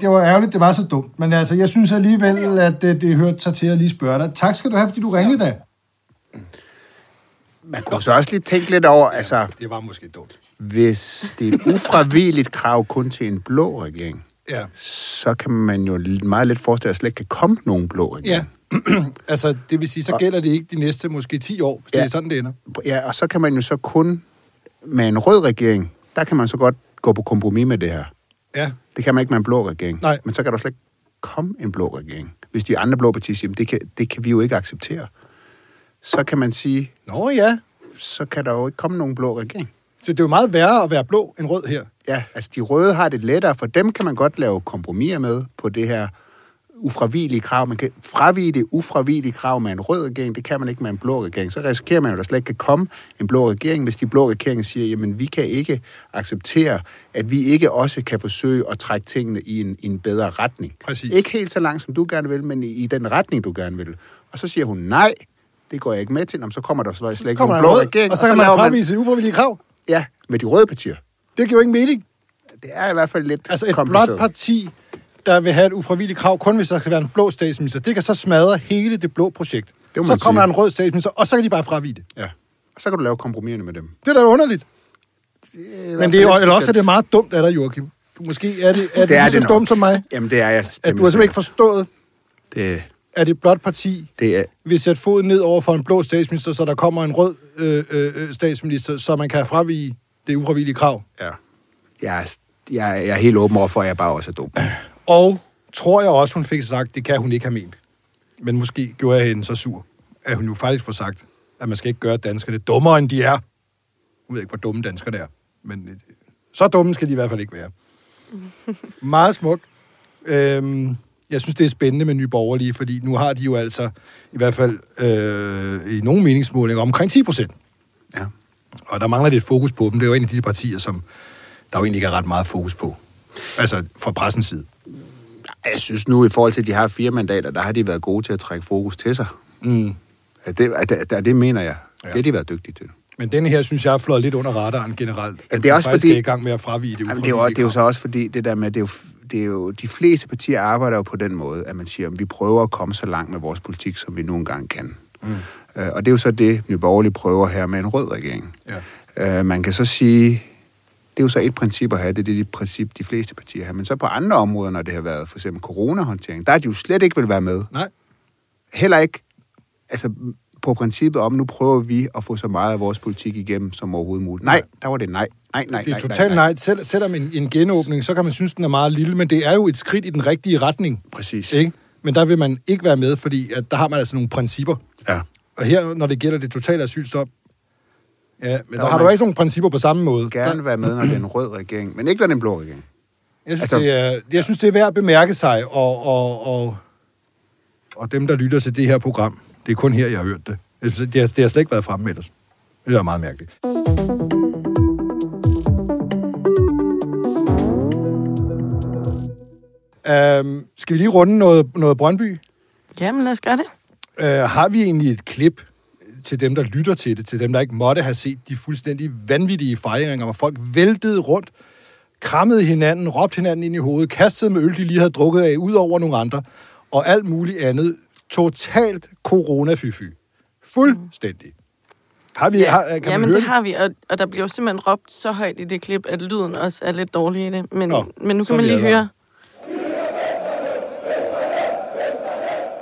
det var ærgerligt, det var så dumt. Men altså, jeg synes alligevel, at det, det hørte sig til at lige spørge dig. Tak skal du have, fordi du ringede da. Man kunne så også lige tænke lidt over, altså, Det var måske dumt. hvis det er et ufravigeligt krav kun til en blå regering, Ja. så kan man jo meget let forestille, at der slet ikke kan komme nogen blå regering. Ja. altså, det vil sige, så gælder det ikke de næste måske 10 år, hvis. Ja. det er sådan, det ender. Ja, og så kan man jo så kun med en rød regering, der kan man så godt gå på kompromis med det her. Ja. Det kan man ikke med en blå regering. Nej. Men så kan der slet ikke komme en blå regering. Hvis de andre blå partier siger, "Jamen, det kan, det kan vi jo ikke acceptere. Så kan man sige, Nå ja, så kan der jo ikke komme nogen blå regering. så det er jo meget værre at være blå end rød her. Ja, altså de røde har det lettere, for dem kan man godt lave kompromiser med på det her ufravigelige krav. Man kan fravige det ufravigelige krav med en rød regering, det kan man ikke med en blå regering. Så risikerer man jo, at der slet ikke kan komme en blå regering, hvis de blå regeringer siger, jamen vi kan ikke acceptere, at vi ikke også kan forsøge at trække tingene i en, i en bedre retning. Præcis. Ikke helt så langt, som du gerne vil, men i, i den retning, du gerne vil. Og så siger hun, nej, det går jeg ikke med til, Nå, så kommer der slet ikke nogen en blå rød, regering. og så kan man laver fravise et ufravillige krav. Ja, med de røde partier. Det giver jo ingen mening. Det er i hvert fald lidt Altså et kompliceret. blåt parti, der vil have et ufravilligt krav, kun hvis der skal være en blå statsminister, det kan så smadre hele det blå projekt. må så kommer sige. der en rød statsminister, og så kan de bare fravige det. Ja. Og så kan du lave kompromiserne med dem. Det er da underligt. Men det er, eller også er det meget dumt af dig, Joachim. Du, måske er det, er det, Det er det lige så det dumt som mig, Jamen, det er jeg. at du har simpelthen ikke forstået, Det, at et blot parti det er, vil sætte foden ned over for en blå statsminister, så der kommer en rød øh, øh, øh, statsminister, så man kan fravige det ufravillige krav. ja. Jeg er, jeg, er- jeg er helt åben over for, at jeg bare også er dum. Og tror jeg også, hun fik sagt, det kan hun ikke have ment. Men måske gjorde jeg hende så sur, at hun jo faktisk får sagt, at man skal ikke gøre danskerne dummere, end de er. Jeg ved ikke, hvor dumme danskerne er, men øh, så dumme skal de i hvert fald ikke være. Meget smukt. Øhm, jeg synes, det er spændende med Nye Borgerlige, fordi nu har de jo altså, i hvert fald øh, i nogle meningsmålinger, omkring 10 procent. Ja. Og der mangler lidt fokus på dem. Det er jo en af de partier, som der jo egentlig ikke er ret meget fokus på. Altså fra pressens side. Jeg synes nu, i forhold til, de har fire mandater, der har de været gode til at trække fokus til sig. Mm. Ja, det, at, at det mener jeg. Ja. Det har de været dygtige til. Men denne her, synes jeg, er flået lidt under radaren generelt. Jamen, det er også fordi- er i gang med at fravige det. Jamen, det, er jo, det er jo så også fordi, det der med, det er jo, det er jo, de fleste partier arbejder jo på den måde, at man siger, at vi prøver at komme så langt med vores politik, som vi nogle gange kan. Mm. Øh, og det er jo så det, Nye Borgerlige prøver her med en rød regering. Ja. Øh, man kan så sige, det er jo så et princip at have, det er det princip, de fleste partier har. Men så på andre områder, når det har været for eksempel coronahåndtering, der er de jo slet ikke vil være med. Nej. Heller ikke altså, på princippet om, nu prøver vi at få så meget af vores politik igennem som overhovedet muligt. Nej, der var det nej. Nej, nej, Det er nej, totalt nej. Selv, selvom en, en genåbning, så kan man synes, den er meget lille, men det er jo et skridt i den rigtige retning. Præcis. Ikke? Men der vil man ikke være med, fordi at der har man altså nogle principper. Ja. Og her, når det gælder det totale asylstop, ja, men der, Der har du ikke nogle principper på samme måde. gerne Der, være med, når det er en rød regering, men ikke når det er en blå regering. jeg, synes, altså- det er, jeg synes, det er værd at bemærke sig, og, og, og, og dem, der lytter til det her program, det er kun her, jeg har hørt det. Jeg synes, det har, det har slet ikke været fremme ellers. Det er meget mærkeligt. Um, skal vi lige runde noget, noget Brøndby? Jamen, lad os gøre det. Uh, har vi egentlig et klip til dem, der lytter til det, til dem, der ikke måtte have set de fuldstændig vanvittige fejringer, hvor folk væltede rundt, krammede hinanden, råbte hinanden ind i hovedet, kastede med øl, de lige havde drukket af, ud over nogle andre, og alt muligt andet. Totalt corona-fy-fy. Fuldstændig. Har vi, har, kan ja men høre det har vi, og, og der bliver jo simpelthen råbt så højt i det klip, at lyden også er lidt dårlig i det. Men, Nå, men nu kan man lige høre.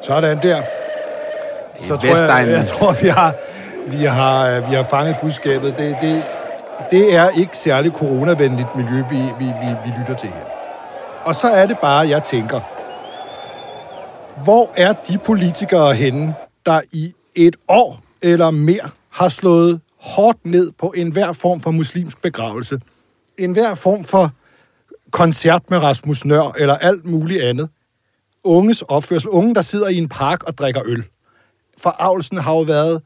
Sådan der. Så tror jeg, Vestegnen. jeg tror, vi har, vi har, øh, vi har fanget budskabet. Det, det, det er ikke særlig coronavenligt miljø, vi, vi, vi, vi lytter til her. Og så er det bare, jeg tænker, hvor er de politikere henne, der i et år eller mere har slået hårdt ned på enhver form for muslimsk begravelse, enhver form for koncert med Rasmus Nør eller alt muligt andet. Unges opførsel. Unge, der sidder i en park og drikker øl. Forarvelsen har jo været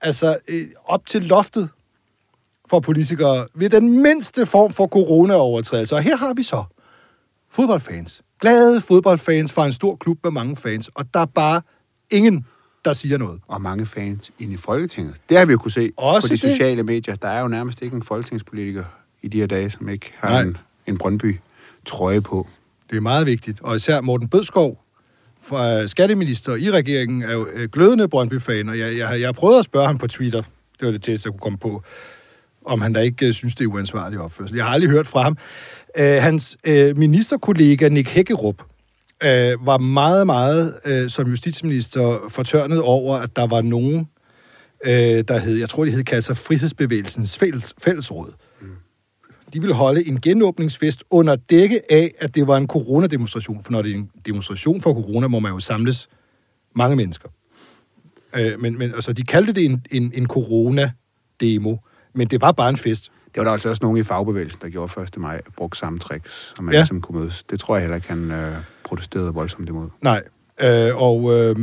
altså, øh, op til loftet for politikere ved den mindste form for corona-overtrædelse. Og her har vi så fodboldfans. Glade fodboldfans fra en stor klub med mange fans. Og der er bare ingen, der siger noget. Og mange fans ind i Folketinget. Det har vi jo kunne se Også på de det. sociale medier. Der er jo nærmest ikke en folketingspolitiker i de her dage, som ikke har Nej. en, en Brøndby-trøje på. Det er meget vigtigt. Og især Morten Bødskov, fra skatteminister i regeringen, er jo øh, glødende Brøndby-fan, og jeg, jeg, jeg har prøvet at spørge ham på Twitter, det var det tætteste, jeg kunne komme på, om han da ikke øh, synes, det er uansvarlig opførsel. Jeg har aldrig hørt fra ham. Øh, hans øh, ministerkollega Nick Hækkerup øh, var meget, meget øh, som justitsminister fortørnet over, at der var nogen, øh, der hed, jeg tror, de hed Kasser sig Frihedsbevægelsens fælles, fællesråd. De ville holde en genåbningsfest under dække af, at det var en coronademonstration. For når det er en demonstration for corona, må man jo samles mange mennesker. Øh, men, men altså, de kaldte det en, en, en corona-demo, men det var bare en fest. Det var der altså også nogen i fagbevægelsen, der gjorde 1. maj, brugte samme tricks, som man Ja. ligesom kunne mødes. Det tror jeg heller ikke, han øh, protesterede voldsomt imod. Nej, øh, og øh,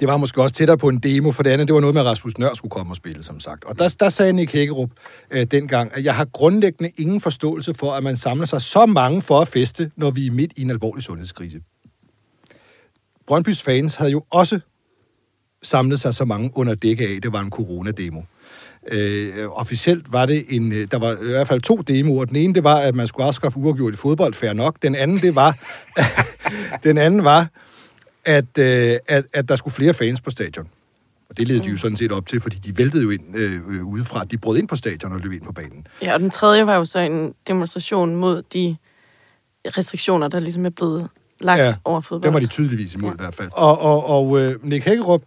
det var måske også tættere på en demo, for det andet, det var noget med, at Rasmus Nør skulle komme og spille, som sagt. Og der, der sagde Nick Hækkerup øh, dengang, at jeg har grundlæggende ingen forståelse for, at man samler sig så mange for at feste, når vi er midt i en alvorlig sundhedskrise. Brøndbys fans havde jo også samlet sig så mange under dække af, det var en coronademo. Øh, officielt var det en, øh, der var i hvert fald to demoer. Den ene, det var, at man skulle afskaffe uafgjort i fodbold, fair nok. Den anden, det var, den anden var, at, øh, at, at der skulle flere fans på stadion. Og det ledte de jo sådan set op til, fordi de væltede jo ind øh, udefra. De brød ind på stadion og løb ind på banen. Ja, og den tredje var jo så en demonstration mod de restriktioner, der ligesom er blevet lagt ja, over fodbold. det var de tydeligvis imod ja. i hvert fald. Og, og, og øh, Nick Hækkerup,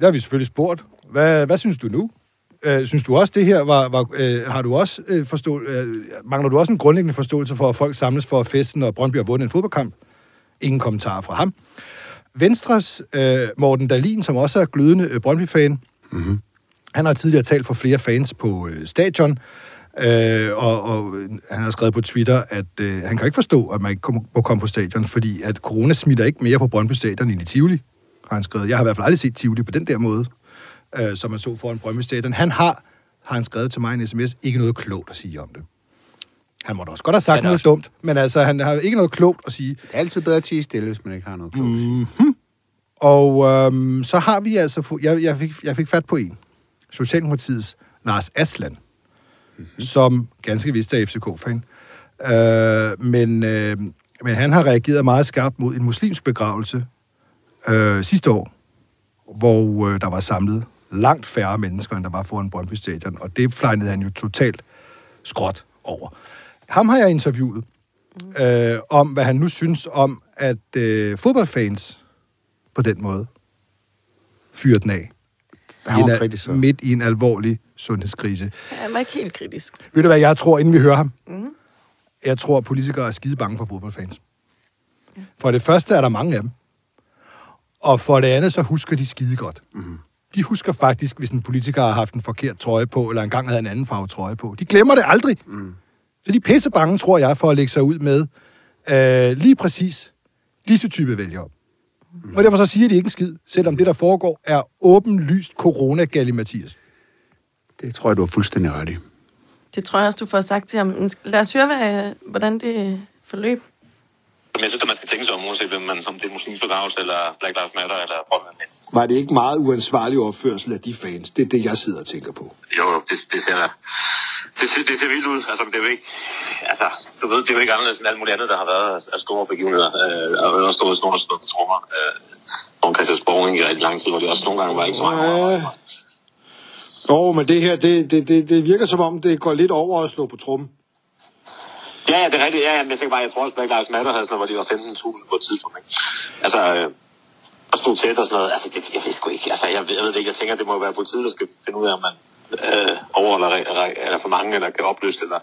der har vi selvfølgelig spurgt, hvad, hvad synes du nu? Øh, synes du også, det her var... var øh, har du også øh, forstå, øh, mangler du også en grundlæggende forståelse for, at folk samles for at feste, når Brøndby har vundet en fodboldkamp? Ingen kommentarer fra ham. Venstres øh, Morten Dalin, som også er glødende øh, Brøndby-fan, mm-hmm. han har tidligere talt for flere fans på øh, stadion, øh, og, og han har skrevet på Twitter, at øh, han kan ikke forstå, at man ikke må komme på stadion, fordi at corona smitter ikke mere på Brøndby Stadion end i Tivoli, har han skrevet. Jeg har i hvert fald aldrig set Tivoli på den der måde, øh, som man så foran Brøndby Stadion. Han har, har han skrevet til mig en sms, ikke noget klogt at sige om det. Han måtte også godt have sagt noget også... dumt, men altså, han har ikke noget klogt at sige. Det er altid bedre at tige stille, hvis man ikke har noget klogt mm-hmm. Og øhm, så har vi altså... Jeg, jeg, fik, jeg fik fat på en. Socialdemokratiets Lars Aslan, mm-hmm. som ganske vist er FCK-fan. Øh, men, øh, men han har reageret meget skarpt mod en muslimsk begravelse øh, sidste år, hvor øh, der var samlet langt færre mennesker, end der var foran Brøndby Stadion, og det flejnede han jo totalt skråt over. Ham har jeg interviewet øh, om, hvad han nu synes om, at øh, fodboldfans på den måde fyrer den af. Han var kritisk, så. midt i en alvorlig sundhedskrise. Han var ikke helt kritisk. Ved du hvad, jeg tror, inden vi hører ham? Mm. Jeg tror, at politikere er skide bange for fodboldfans. For det første er der mange af dem. Og for det andet, så husker de skide godt. Mm. De husker faktisk, hvis en politiker har haft en forkert trøje på, eller engang havde en anden farve trøje på. De glemmer det aldrig. Mm. Så de er pisse bange, tror jeg, for at lægge sig ud med øh, lige præcis disse type vælgere. Mm. Og derfor så siger de ikke en skid, selvom det, der foregår, er åbenlyst corona Mathias. Det tror jeg, du har fuldstændig ret i. Det tror jeg også, du får sagt til ham. Lad os høre, hvad, hvordan det forløb. Jeg synes, at man skal tænke sig om, uanset om, man, om det er muslimsk begravelse, eller Black Lives Matter, eller Brøndby Var det ikke meget uansvarlig opførsel af de fans? Det er det, jeg sidder og tænker på. Jo, jo, det, det ser det, ser, det ser vildt ud. Altså, det er jo ikke, altså, du ved, det er jo ikke anderledes end alt muligt andet, der har været af store begivenheder. Øh, og også stået sådan nogle, trommer. Øh, og Christiansborg i rigtig lang tid, hvor det også nogle gange var ikke så meget. Ja. Jo, oh, men det her, det, det, det, det virker som om, det går lidt over at slå på trummen. Ja, ja, det er rigtigt. Ja, men jeg tænker bare, jeg tror også, Black Lives Matter havde sådan noget, hvor de var 15.000 på et tidspunkt. Ikke? Altså, øh, og stod tæt og sådan noget. Altså, det, jeg ved sgu ikke. Altså, jeg, jeg ved det ikke. Jeg tænker, det må være politiet, der skal finde ud af, om man øh, overholder eller for mange, eller kan opløse eller,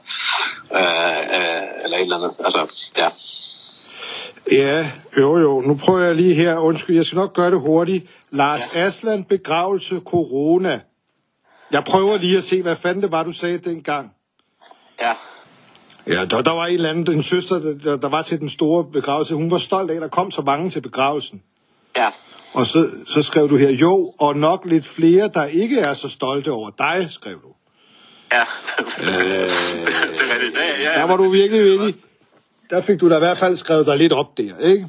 øh, øh, eller et eller andet. Altså, ja. Ja, jo jo. Nu prøver jeg lige her. Undskyld, jeg skal nok gøre det hurtigt. Lars ja. Asland, begravelse, corona. Jeg prøver lige at se, hvad fanden det var, du sagde dengang. Ja. Ja, der, der var en eller anden, en søster, der, der var til den store begravelse. Hun var stolt af, at der kom så mange til begravelsen. Ja. Og så, så skrev du her, jo, og nok lidt flere, der ikke er så stolte over dig, skrev du. Ja, øh, det er det. Ja, ja, der var du virkelig villig. Der fik du da i hvert fald skrevet dig lidt op der, ikke?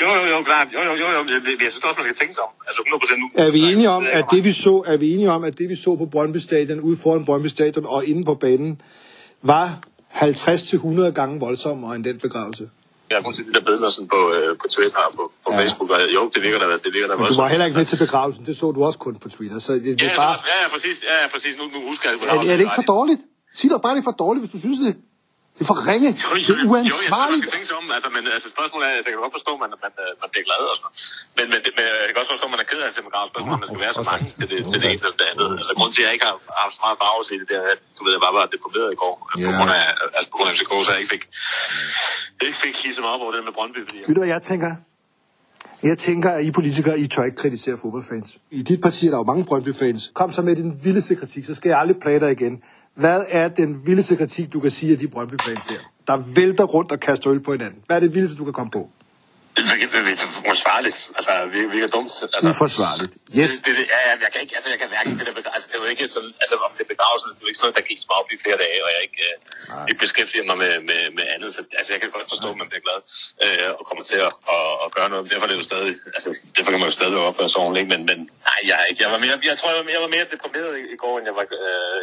Jo, jo, jo, klart. Jo, jo, jo, jo. Jeg synes også, man kan tænke sig om. Altså 100% nu. Er vi enige om, at det vi så, er vi enige om, at det vi så på Brøndby Stadion, ude foran Brøndby Stadion og inde på banen, var 50-100 gange voldsommere end den begravelse? Jeg har kun set de der billeder sådan på, øh, på Twitter og på, på ja. Facebook, og jo, det virker da, det virker da Men du var heller ikke med til begravelsen, det så du også kun på Twitter, så det, det ja, bare... Ja, ja, præcis, ja, ja, præcis, nu, nu husker jeg det. Er, er det ikke for dårligt? Sig dog bare, det er for dårligt, hvis du synes det. Det er for ringe. Jo, jo, det er uansvarligt. Jo, jeg tænke om, altså, men altså, spørgsmålet er, jeg kan godt forstå, at man, man, man bliver glad og sådan Men, men, men jeg kan også forstå, at man er ked af at se spørgsmål, at man skal være så mange til det, til det ene eller det andet. Altså, grunden til, at jeg ikke har haft så meget farve til det, det er, at du ved, jeg bare var deprimeret i går. Yeah. På grund af, altså, på grund af FCK, så jeg ikke fik, ikke fik hisset mig op over det med Brøndby. Fordi Ved du, hvad jeg tænker? Jeg tænker, at I politikere, I tør ikke kritisere fodboldfans. I dit parti er der jo mange Brøndby-fans. Kom så med din vildeste kritik, så skal jeg aldrig plage dig igen. Hvad er den vildeste kritik, du kan sige af de Brøndby-fans der? Der vælter rundt og kaster øl på hinanden. Hvad er det vildeste, du kan komme på? Det uforsvarligt. Altså, vi, vi er dumt. Altså, uforsvarligt. Yes. Det, det, ja, jeg kan ikke, altså, jeg kan hverken det der, altså, det var ikke sådan, altså, om det begravelsen, det var ikke sådan noget, der gik op i flere dage, og jeg ikke, øh, ikke beskæftiger mig med, med, med andet. Så, altså, jeg kan godt forstå, at man bliver glad, øh, og kommer til at, at, at, gøre noget. Derfor er det jo stadig, altså, derfor kan man jo stadig opføre sig ordentligt, men, men nej, jeg, ikke, jeg var mere, jeg tror, jeg var mere, jeg var mere deprimeret i, i går, end jeg var, øh,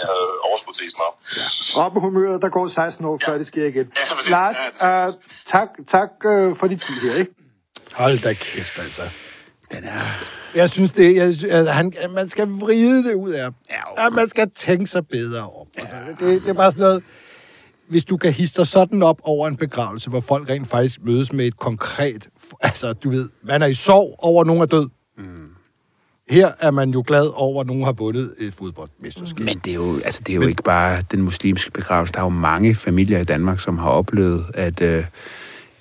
jeg havde overskud til mig. Ja. Op med humøret, der går 16 år, ja. før det sker igen. Ja, Lars, ja, uh, tak, tak uh, for din tid her, ikke? Hold da kæft, altså. Den er... Jeg synes, det, jeg, altså, han, man skal vride det ud af ham. Ja, man skal tænke sig bedre om. Altså, det, det er bare sådan noget... Hvis du kan hisse dig sådan op over en begravelse, hvor folk rent faktisk mødes med et konkret... Altså, du ved, man er i sorg over, at nogen er død. Her er man jo glad over, at nogen har vundet et fodboldmesterskab. Men det er jo, altså, det er jo ikke bare den muslimske begravelse. Der er jo mange familier i Danmark, som har oplevet, at, øh,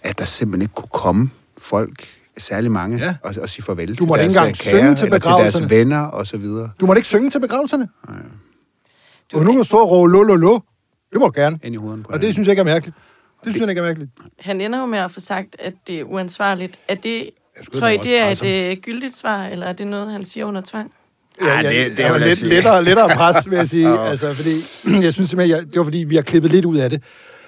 at der simpelthen ikke kunne komme folk, særlig mange, Ja. og, og sige farvel Du måtte til ikke deres engang øh, synge kære, til eller til begravelserne. deres venner, og så videre. Du må ikke synge til begravelserne. Du og nu kan stå og lo, lo, lo. Det må du gerne. Ind i hovedet på Og det synes jeg ikke er mærkeligt. Det synes jeg ikke er mærkeligt. Han ender jo med at få sagt, at det er uansvarligt. Er det, tror I, det er et øh, gyldigt svar, eller er det noget, han siger under tvang? Ja, det- det er jo lidt, lidt- lettere, lettere pres, vil jeg sige. altså, fordi, jeg synes simpelthen, jeg, det var fordi, vi har klippet lidt ud af det.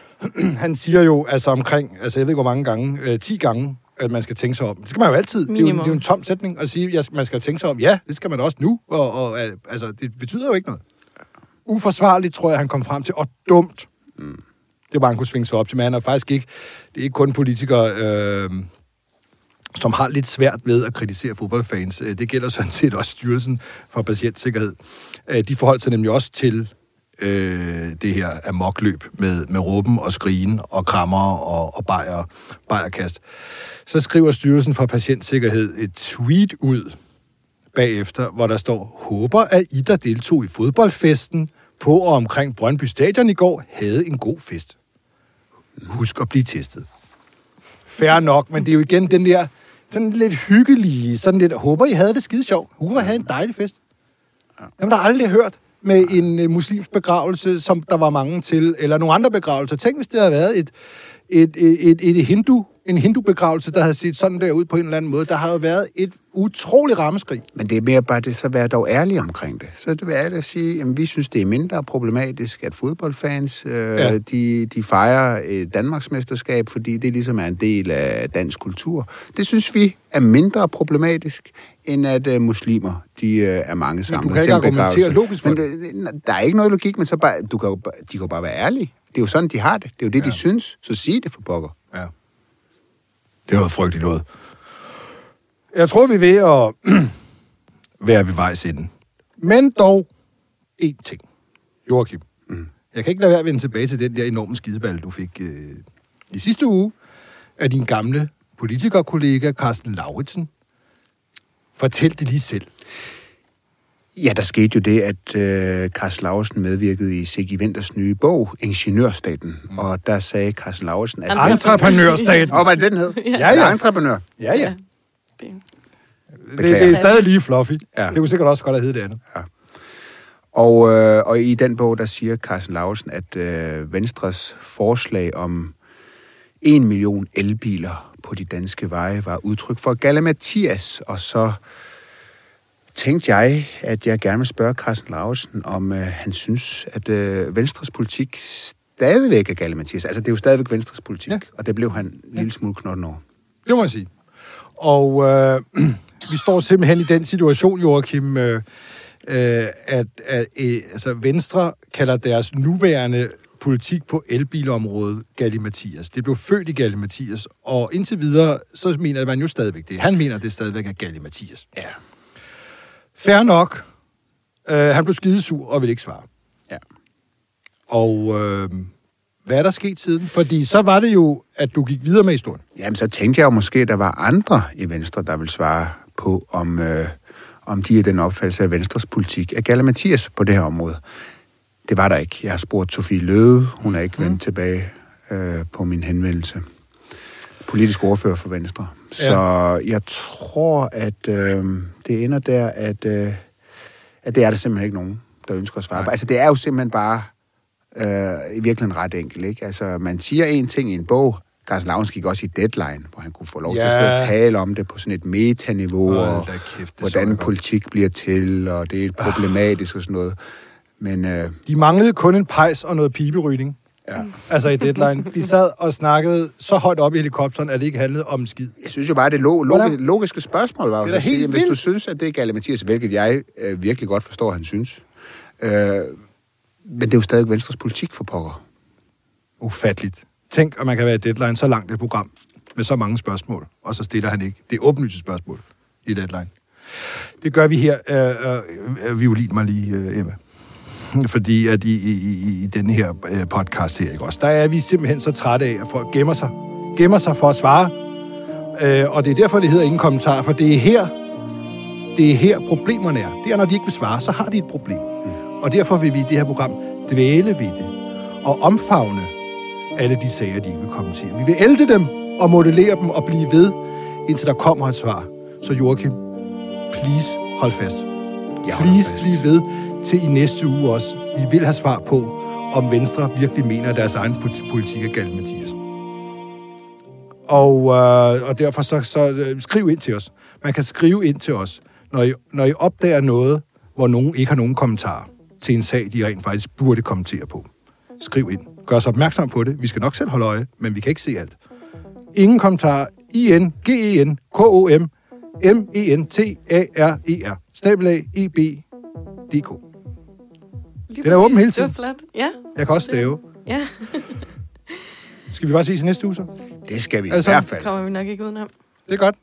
Han siger jo altså omkring, altså jeg ved ikke hvor mange gange, øh, 10 gange, at man skal tænke sig om. Det skal man jo altid. Det er jo, det er jo en tom sætning at sige, at man skal tænke sig om. Ja, det skal man også nu. Og, og altså, det betyder jo ikke noget. Uforsvarligt, tror jeg, han kom frem til, og dumt. Mm. Det var, han kunne svinge sig op til. Men han er faktisk ikke, det er ikke kun politikere, øh, som har lidt svært ved at kritisere fodboldfans. Øh, det gælder sådan set også Styrelsen for Patientsikkerhed. Øh, de forholdt sig nemlig også til øh, det her amokløb med, med råben og skrigen og krammer og, og bajer, bajerkast. Så skriver Styrelsen for Patientsikkerhed et tweet ud bagefter, hvor der står, håber, at I, der deltog i fodboldfesten på og omkring Brøndby Stadion i går, havde en god fest. Husk at blive testet. Færre nok, men det er jo igen den der sådan lidt hyggelige, sådan lidt, håber I havde det skide sjovt. I havde en dejlig fest. Jamen, der har aldrig hørt med en øh, muslimsk begravelse, som der var mange til, eller nogle andre begravelser. Tænk, hvis det havde været et, et, et, et, et hindu, en hindu-begravelse, der havde set sådan der ud på en eller anden måde. Der har jo været et utroligt rammeskrig. Men det er mere bare det, så være dog ærlig omkring det. Så det vil ærligt at sige, at vi synes, det er mindre problematisk, at fodboldfans, øh, Ja. de, de fejrer et Danmarksmesterskab, fordi det ligesom er en del af dansk kultur. Det synes vi er mindre problematisk, end at øh, muslimer, de øh, er mange sammen. kan ikke argumentere logisk for men, det. Der er ikke noget logik, men så bare, du kan jo, de kan jo bare være ærlige. Det er jo sådan, de har det. Det er jo det, ja. de synes. Så sig det for pokker. Ja. Det var frygteligt noget. Jeg tror, vi er ved at være ved vejs ende. Men dog én ting. Joachim. Mm. Jeg kan ikke lade være at vende tilbage til den der enorme skideball, du fik øh, i sidste uge af din gamle politikerkollega Carsten Lauritsen. Fortæl det lige selv. Ja, der skete jo det, at øh, Carsten Lauritsen medvirkede i Siggy Winters nye bog, Ingeniørstaten. Mm. Og der sagde Carsten Lauritsen, at... Entreprenørstaten. Åh, hvad er det, den hed? Ja, ja. Entreprenør. Ja, ja. Det, Det, det er stadig lige fluffy. Ja. Ja. Det kunne sikkert også godt have heddet det andet. Og, øh, og i den bog, der siger Carsten Lauritsen, at øh, Venstres forslag om en million elbiler på de danske veje var udtryk for galimatias. Og så tænkte jeg, at jeg gerne vil spørge Carsten Lauritsen, om øh, han synes, at øh, Venstres politik stadigvæk er galimatias. Altså, det er jo stadigvæk Venstres politik, Ja. og det blev han en lille smule knotten over. Det må jeg sige. Og øh, vi står simpelthen i den situation, Joachim, øh, øh, at, at øh, altså Venstre kalder deres nuværende politik på elbilområdet Galli Mathias. Det blev født i Galli Mathias, og indtil videre, så mener man jo stadigvæk det. Han mener, det stadigvæk er Galli Mathias. Ja. Fair nok. Øh, han blev skidesur og ville ikke svare. Ja. Og øh, hvad er der sket siden? Fordi så var det jo, at du gik videre med historien. Jamen, så tænkte jeg jo måske, at der var andre i Venstre, der ville svare på, om, øh, om de er den opfattelse af Venstres politik. Er Galle Mathias på det her område? Det var der ikke. Jeg har spurgt Sofie Løde. Hun er ikke vendt Mm. tilbage øh, på min henvendelse. Politisk ordfører for Venstre. Så jeg tror, at øh, det ender der, at, øh, at det er der simpelthen ikke nogen, der ønsker at svare på. Altså, det er jo simpelthen bare øh, i virkeligheden ret enkelt, ikke? Altså, man siger en ting i en bog. Carsten Lauens gik også i Deadline, hvor han kunne få lov ja. til at Ja. tale om det på sådan et metaniveau, Hold og kæft, hvordan jeg godt. politik bliver til, og det er problematisk og sådan noget. Men øh, De manglede kun en pejs og noget piberydning. Ja. Altså i deadline. De sad og snakkede så højt op i helikopteren, at det ikke handlede om skid. jeg synes jo bare, det lo- logi- logiske spørgsmål var jo at sige, hvis du synes, at det er Galle Mathias, hvilket jeg øh, virkelig godt forstår, han synes. Øh, men det er jo stadig Venstres politik for pokker. Ufatteligt. Tænk, at man kan være i deadline så langt et program. med så mange spørgsmål, og så stiller han ikke det åbenlyse spørgsmål i deadline. Det gør vi her, øh, øh, violin mig lige, øh, Emma. Fordi at i, i, i, i denne her øh, podcast her, ikke også, der er vi simpelthen så trætte af, at folk gemmer sig. Gemmer sig for at svare. Øh, og det er derfor, det hedder ingen kommentar, for det er her, det er her problemerne er. Det er, når de ikke vil svare, så har de et problem. Mm. Og derfor vil vi i det her program dvæle ved det og omfavne alle de sager, de ikke vil kommentere. Vi vil elde dem og modellere dem og blive ved, indtil der kommer et svar. Så Joachim, please hold fast. Jeg Please fast. bliv ved til i næste uge også. Vi vil have svar på, om Venstre virkelig mener, at deres egen politik er galt, Mathias. Og, øh, og derfor så, så øh, skriv ind til os. Man kan skrive ind til os, når I, når I opdager noget, hvor nogen ikke har nogen kommentar til en sag, de rent faktisk burde kommentere på. Skriv ind. Gør os opmærksom på det. Vi skal nok selv holde øje, men vi kan ikke se alt. Ingen kommentar. I-N-G-E-N-K-O-M M-E-N-T-A-R-E-R. Stabelag E-B-D-K. Lige Den er åben hele Det var tiden. flot. Ja. Jeg kan også stave. Ja, Skal vi bare ses i næste uge så? Det skal vi i Altså, hvert fald. kommer vi nok ikke udenom. Det er godt.